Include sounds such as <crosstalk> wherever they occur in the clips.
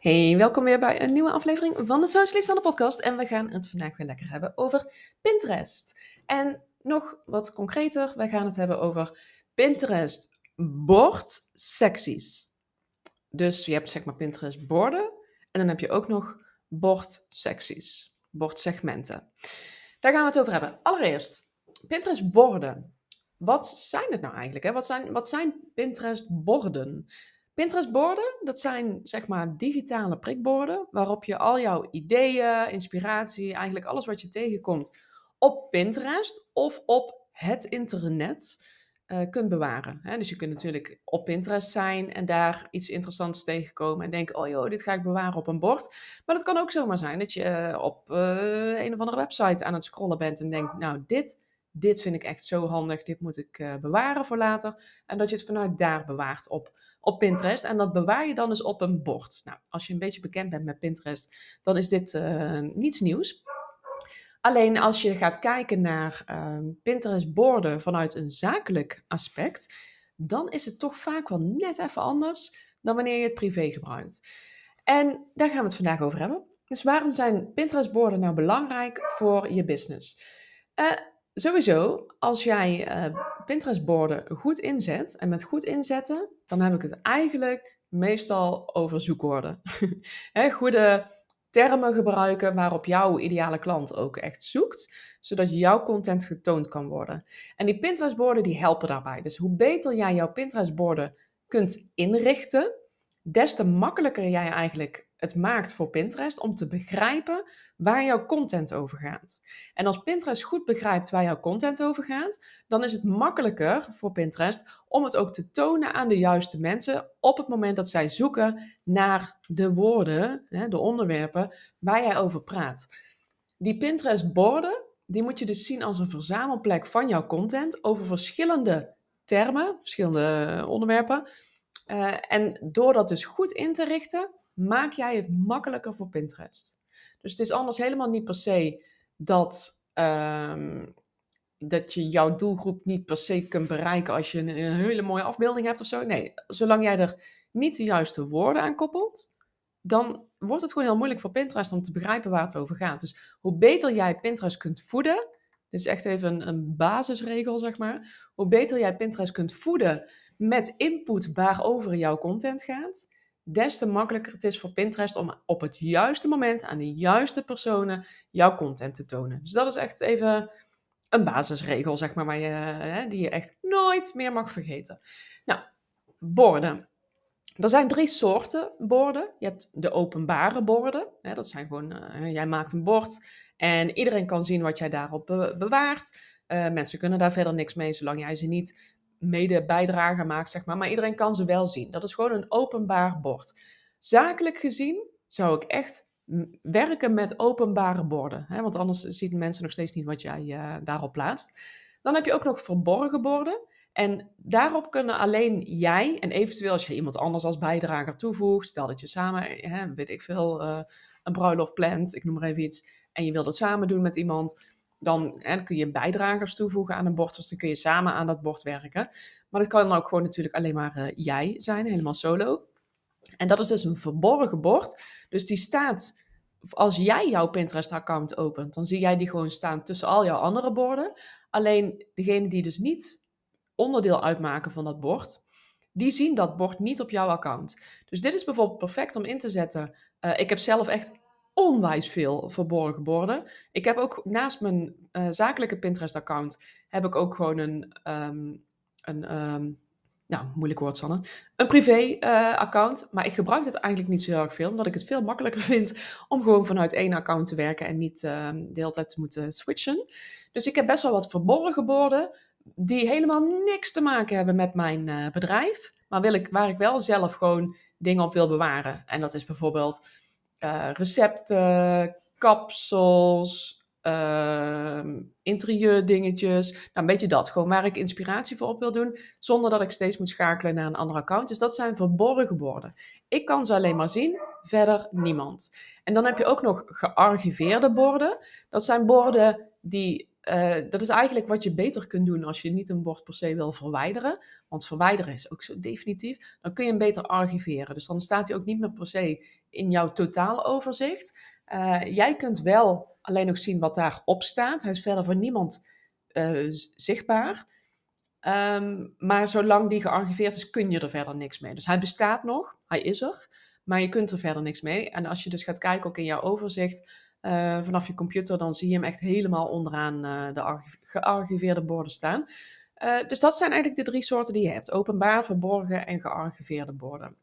Hey, welkom weer bij een nieuwe aflevering van de Socialist aan de podcast. En we gaan het vandaag weer lekker hebben over Pinterest. En nog wat concreter, we gaan het hebben over Pinterest bordsecties. Dus je hebt zeg maar Pinterest borden en dan heb je ook nog bordsecties, bordsegmenten. Daar gaan we het over hebben. Allereerst, Pinterest borden. Wat zijn het nou eigenlijk? Hè? Wat, zijn, wat zijn Pinterest borden? Pinterest-borden, dat zijn zeg maar digitale prikborden waarop je al jouw ideeën, inspiratie, eigenlijk alles wat je tegenkomt op Pinterest of op het internet uh, kunt bewaren. Dus je kunt natuurlijk op Pinterest zijn en daar iets interessants tegenkomen en denken, oh joh, dit ga ik bewaren op een bord. Maar het kan ook zomaar zijn dat je eh, op uh, een of andere website aan het scrollen bent en denkt, nou dit dit vind ik echt zo handig, dit moet ik bewaren voor later. En dat je het vanuit daar bewaart op, op Pinterest. En dat bewaar je dan dus op een bord. Nou, als je een beetje bekend bent met Pinterest, dan is dit uh, niets nieuws. Alleen als je gaat kijken naar uh, Pinterest-borden vanuit een zakelijk aspect, dan is het toch vaak wel net even anders dan wanneer je het privé gebruikt. En daar gaan we het vandaag over hebben. Dus waarom zijn Pinterest-borden nou belangrijk voor je business? Uh, Sowieso, als jij uh, Pinterest-borden goed inzet, en met goed inzetten, dan heb ik het eigenlijk meestal over zoekwoorden. <laughs> goede termen gebruiken waarop jouw ideale klant ook echt zoekt, zodat jouw content getoond kan worden. En die Pinterest-borden die helpen daarbij. Dus hoe beter jij jouw Pinterest-borden kunt inrichten, des te makkelijker jij eigenlijk het maakt voor Pinterest om te begrijpen waar jouw content over gaat. En als Pinterest goed begrijpt waar jouw content over gaat, dan is het makkelijker voor Pinterest om het ook te tonen aan de juiste mensen op het moment dat zij zoeken naar de woorden, de onderwerpen waar jij over praat. Die Pinterest-borden, die moet je dus zien als een verzamelplek van jouw content over verschillende termen, verschillende onderwerpen. Uh, en door dat dus goed in te richten, maak jij het makkelijker voor Pinterest. Dus het is anders helemaal niet per se dat, um, dat je jouw doelgroep niet per se kunt bereiken als je een, een, hele mooie afbeelding hebt of zo. Nee, zolang jij er niet de juiste woorden aan koppelt, dan wordt het gewoon heel moeilijk voor Pinterest om te begrijpen waar het over gaat. Dus hoe beter jij Pinterest kunt voeden, dit is echt even een, een basisregel zeg maar, hoe beter jij Pinterest kunt voeden met input waarover jouw content gaat, des te makkelijker het is voor Pinterest om op het juiste moment aan de juiste personen jouw content te tonen. Dus dat is echt even een basisregel, zeg maar, je, hè, die je echt nooit meer mag vergeten. Nou, borden. Er zijn drie soorten borden. Je hebt de openbare borden. Hè, dat zijn gewoon, uh, jij maakt een bord en iedereen kan zien wat jij daarop bewaart. Uh, mensen kunnen daar verder niks mee, zolang jij ze niet mede bijdrage maakt, zeg maar. Maar iedereen kan ze wel zien. Dat is gewoon een openbaar bord. Zakelijk gezien zou ik echt werken met openbare borden. Hè? Want anders zien mensen nog steeds niet wat jij uh, daarop plaatst. Dan heb je ook nog verborgen borden. En daarop kunnen alleen jij en eventueel als je iemand anders als bijdrager toevoegt, stel dat je samen, hè, weet ik veel, uh, een bruiloft plant, ik noem maar even iets, en je wilt het samen doen met iemand, dan hè, kun je bijdragers toevoegen aan een bord. Dus dan kun je samen aan dat bord werken. Maar dat kan ook gewoon natuurlijk alleen maar uh, jij zijn, helemaal solo. En dat is dus een verborgen bord. Dus die staat, als jij jouw Pinterest-account opent, dan zie jij die gewoon staan tussen al jouw andere borden. Alleen degene die dus niet onderdeel uitmaken van dat bord, die zien dat bord niet op jouw account. Dus dit is bijvoorbeeld perfect om in te zetten. Uh, ik heb zelf echt onwijs veel verborgen borden. Ik heb ook naast mijn uh, zakelijke Pinterest-account heb ik ook gewoon een, um, een um, nou, moeilijk woord, Sanne. Een privé-account. Uh, maar ik gebruik het eigenlijk niet zo erg veel, omdat ik het veel makkelijker <laughs> vind om gewoon vanuit één account te werken en niet uh, de hele tijd te moeten switchen. Dus ik heb best wel wat verborgen borden die helemaal niks te maken hebben met mijn uh, bedrijf, maar wil ik, waar ik wel zelf gewoon dingen op wil bewaren. En dat is bijvoorbeeld uh, recepten, kapsels, uh, interieurdingetjes. Nou, een beetje dat. Gewoon waar ik inspiratie voor op wil doen, zonder dat ik steeds moet schakelen naar een ander account. Dus dat zijn verborgen borden. Ik kan ze alleen maar zien, verder niemand. En dan heb je ook nog gearchiveerde borden. Dat zijn borden die eh, dat is eigenlijk wat je beter kunt doen als je niet een bord per se wil verwijderen. Want verwijderen is ook zo definitief. Dan kun je hem beter archiveren. Dus dan staat hij ook niet meer per se in jouw totaaloverzicht. Uh, jij kunt wel alleen nog zien wat daarop staat. Hij is verder voor niemand uh, zichtbaar. Um, maar zolang die gearchiveerd is, kun je er verder niks mee. Dus hij bestaat nog, hij is er, maar je kunt er verder niks mee. En als je dus gaat kijken ook in jouw overzicht uh, vanaf je computer, dan zie je hem echt helemaal onderaan uh, de gearchiveerde borden staan. Uh, dus dat zijn eigenlijk de drie soorten die je hebt: openbaar, verborgen en gearchiveerde borden.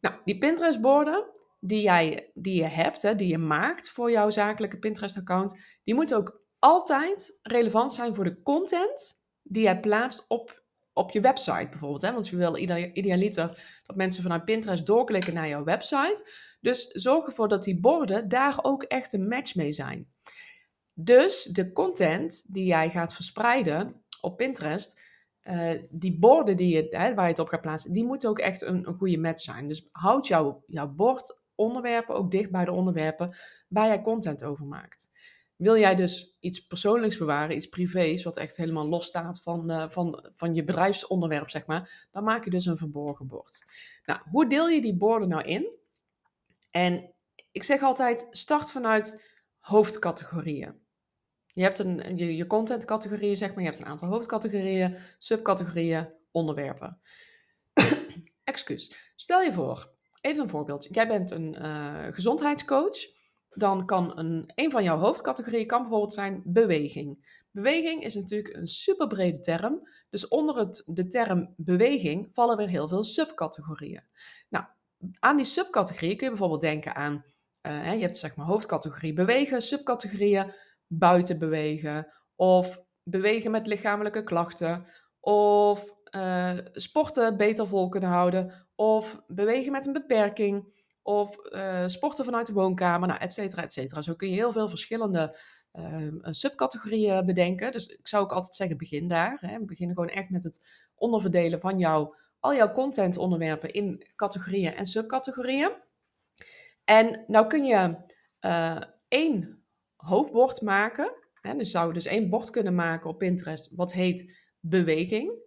Nou, die Pinterest-borden die, jij, die je hebt, hè, die je maakt voor jouw zakelijke Pinterest-account, die moeten ook altijd relevant zijn voor de content die jij plaatst op, op je website bijvoorbeeld. Hè? Want je wil idealiter dat mensen vanuit Pinterest doorklikken naar jouw website. Dus zorg ervoor dat die borden daar ook echt een match mee zijn. Dus de content die jij gaat verspreiden op Pinterest, uh, die borden die je, hè, waar je het op gaat plaatsen, die moeten ook echt een, een goede match zijn. Dus houd jouw, jouw bord onderwerpen ook dicht bij de onderwerpen waar jij content over maakt. Wil jij dus iets persoonlijks bewaren, iets privés, wat echt helemaal los staat van, uh, van, van je bedrijfsonderwerp, zeg maar, dan maak je dus een verborgen bord. Nou, hoe deel je die borden nou in? En ik zeg altijd, start vanuit hoofdcategorieën. Je hebt een, je, je contentcategorieën, zeg maar, je hebt een aantal hoofdcategorieën, subcategorieën, onderwerpen. <coughs> Excuus. Stel je voor, even een voorbeeld. Jij bent een uh, gezondheidscoach dan kan een, een van jouw hoofdcategorieën kan bijvoorbeeld zijn beweging. Beweging is natuurlijk een super brede term. Dus onder het, de term beweging vallen weer heel veel subcategorieën. Nou, aan die subcategorieën kun je bijvoorbeeld denken aan, uh, je hebt zeg maar hoofdcategorie bewegen, subcategorieën buiten bewegen, of bewegen met lichamelijke klachten, of uh, sporten beter vol kunnen houden, of bewegen met een beperking. Of uh, sporten vanuit de woonkamer, nou, et cetera, et cetera. Zo kun je heel veel verschillende uh, subcategorieën bedenken. Dus ik zou ook altijd zeggen, begin daar. Hè. Begin gewoon echt met het onderverdelen van jouw, al jouw contentonderwerpen in categorieën en subcategorieën. En nou kun je uh, één hoofdbord maken. Hè. Dus zou je dus één bord kunnen maken op Pinterest, wat heet beweging.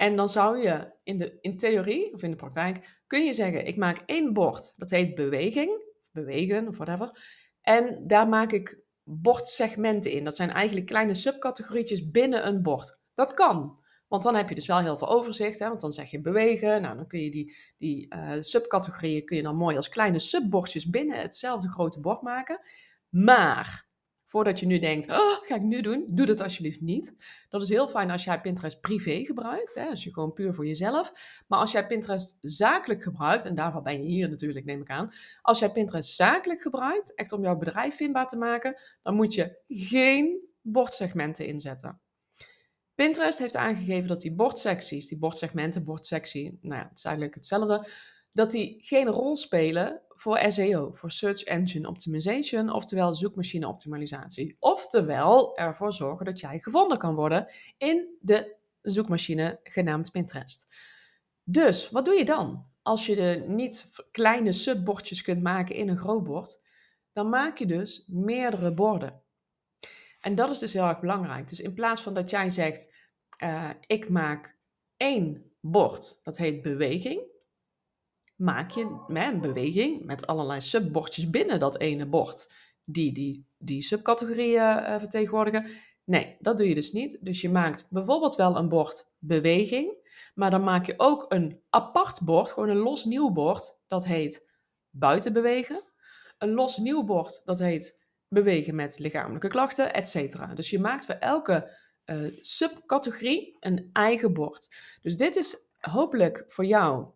En dan zou je in, de, in theorie of in de praktijk kun je zeggen: ik maak één bord, dat heet beweging, of bewegen of whatever. En daar maak ik bordsegmenten in. Dat zijn eigenlijk kleine subcategorietjes binnen een bord. Dat kan. Want dan heb je dus wel heel veel overzicht. Hè? Want dan zeg je bewegen. Nou, dan kun je die, die uh, subcategorieën kun je dan mooi als kleine subbordjes binnen hetzelfde grote bord maken. Maar Voordat je nu denkt, oh, ga ik nu doen, doe dat alsjeblieft niet. Dat is heel fijn als jij Pinterest privé gebruikt, hè, als je gewoon puur voor jezelf. Maar als jij Pinterest zakelijk gebruikt, en daarvan ben je hier natuurlijk, neem ik aan. Als jij Pinterest zakelijk gebruikt, echt om jouw bedrijf vindbaar te maken, dan moet je geen bordsegmenten inzetten. Pinterest heeft aangegeven dat die bordsecties, die bordsegmenten, bordsectie, nou ja, het is eigenlijk hetzelfde, dat die geen rol spelen voor SEO, voor Search Engine Optimization, oftewel zoekmachine optimalisatie. Oftewel ervoor zorgen dat jij gevonden kan worden in de zoekmachine genaamd Pinterest. Dus wat doe je dan? Als je de niet kleine subbordjes kunt maken in een groot bord, dan maak je dus meerdere borden. En dat is dus heel erg belangrijk. Dus in plaats van dat jij zegt, uh, ik maak één bord, dat heet beweging maak je een beweging met allerlei subbordjes binnen dat ene bord die die, die subcategorieën uh, vertegenwoordigen. Nee, dat doe je dus niet. Dus je maakt bijvoorbeeld wel een bord beweging, maar dan maak je ook een apart bord, gewoon een los nieuw bord, dat heet buiten bewegen. Een los nieuw bord, dat heet bewegen met lichamelijke klachten, etc. Dus je maakt voor elke uh, subcategorie een eigen bord. Dus dit is hopelijk voor jou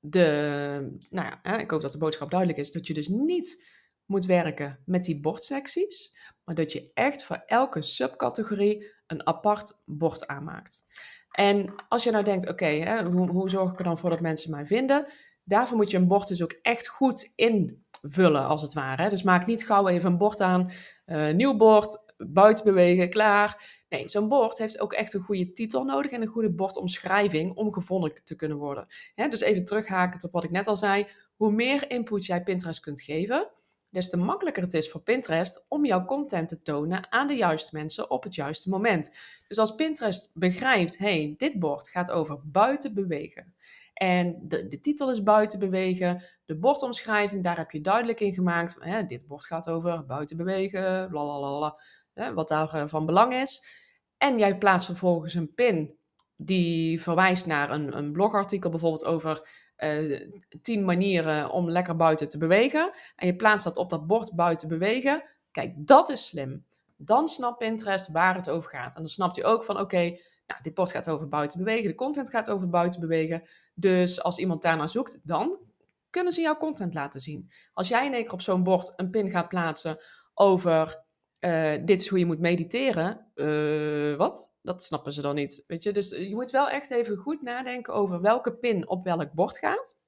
de, nou ja, ik hoop dat de boodschap duidelijk is, dat je dus niet moet werken met die bordsecties, maar dat je echt voor elke subcategorie een apart bord aanmaakt. En als je nou denkt, oké, hoe, hoe zorg ik er dan voor dat mensen mij vinden? Daarvoor moet je een bord dus ook echt goed invullen, als het ware. Dus maak niet gauw even een bord aan, uh, nieuw bord, buiten bewegen, klaar. Nee, zo'n bord heeft ook echt een goede titel nodig en een goede bordomschrijving om gevonden te kunnen worden. dus even terughakend op wat ik net al zei. Hoe meer input jij Pinterest kunt geven, des te makkelijker het is voor Pinterest om jouw content te tonen aan de juiste mensen op het juiste moment. Dus als Pinterest begrijpt, hey, dit bord gaat over buiten bewegen. En de, de titel is buiten bewegen. De bordomschrijving, daar heb je duidelijk in gemaakt. Hè, dit bord gaat over buiten bewegen, blablabla, hè, wat daar eh, van belang is. En jij plaatst vervolgens een pin die verwijst naar een, een blogartikel bijvoorbeeld over uh, tien manieren om lekker buiten te bewegen. En je plaatst dat op dat bord buiten bewegen. Kijk, dat is slim. Dan snapt Pinterest waar het over gaat. En dan snapt hij ook van oké, nou, dit bord gaat over buiten bewegen, de content gaat over buiten bewegen. Dus als iemand daarnaar zoekt, dan kunnen ze jouw content laten zien. Als jij in één keer op zo'n bord een pin gaat plaatsen over uh, dit is hoe je moet mediteren. Uh, wat? Dat snappen ze dan niet. Weet je? Dus je moet wel echt even goed nadenken over welke pin op welk bord gaat.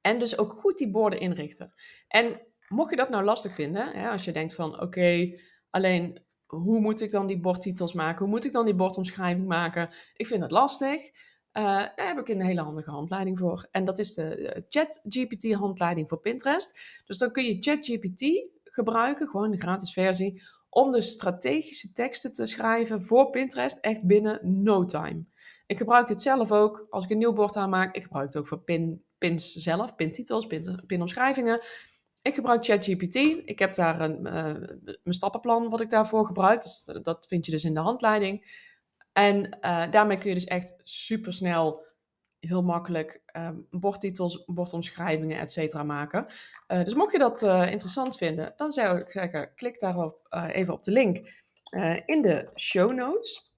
En dus ook goed die borden inrichten. En mocht je dat nou lastig vinden, hè, als je denkt van oké, alleen hoe moet ik dan die bordtitels maken? Hoe moet ik dan die bordomschrijving maken? Ik vind het lastig. Uh, daar heb ik een hele handige handleiding voor. En dat is de ChatGPT handleiding voor Pinterest. Dus dan kun je ChatGPT gebruiken, gewoon de gratis versie, om de strategische teksten te schrijven voor Pinterest echt binnen no time. Ik gebruik dit zelf ook als ik een nieuw bord aanmaak. Ik gebruik het ook voor pin, pins zelf, pintitels, pin, pinomschrijvingen. Ik gebruik ChatGPT. Ik heb daar een, uh, mijn stappenplan wat ik daarvoor gebruik. Dus dat vind je dus in de handleiding. En uh, daarmee kun je dus echt super snel heel makkelijk um, bordtitels, bordomschrijvingen, et cetera maken. Uh, dus mocht je dat uh, interessant vinden, dan zou ik zeggen, klik daarop uh, even op de link in de show notes.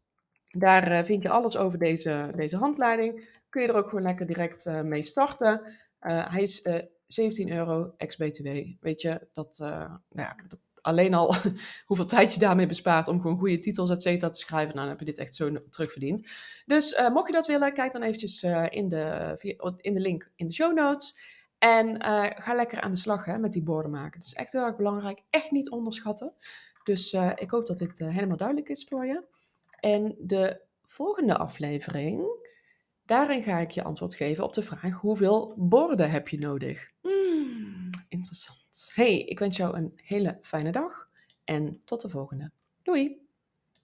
Daar vind je alles over deze, deze handleiding. Kun je er ook gewoon lekker direct mee starten. hij is 17 euro ex-BTW. Weet je, dat, nou ja, dat alleen al <laughs> hoeveel tijd je daarmee bespaart om gewoon goede titels, et cetera, te schrijven, nou, dan heb je dit echt zo terugverdiend. Dus uh, mocht je dat willen, kijk dan eventjes uh, in, de, in de link in de show notes. En uh, ga lekker aan de slag hè, met die borden maken. Het is echt heel erg belangrijk. Echt niet onderschatten. Dus ik hoop dat dit helemaal duidelijk is voor je. En de volgende aflevering, daarin ga ik je antwoord geven op de vraag: hoeveel borden heb je nodig? Hmm, interessant. Hey, ik wens jou een hele fijne dag en tot de volgende. Doei!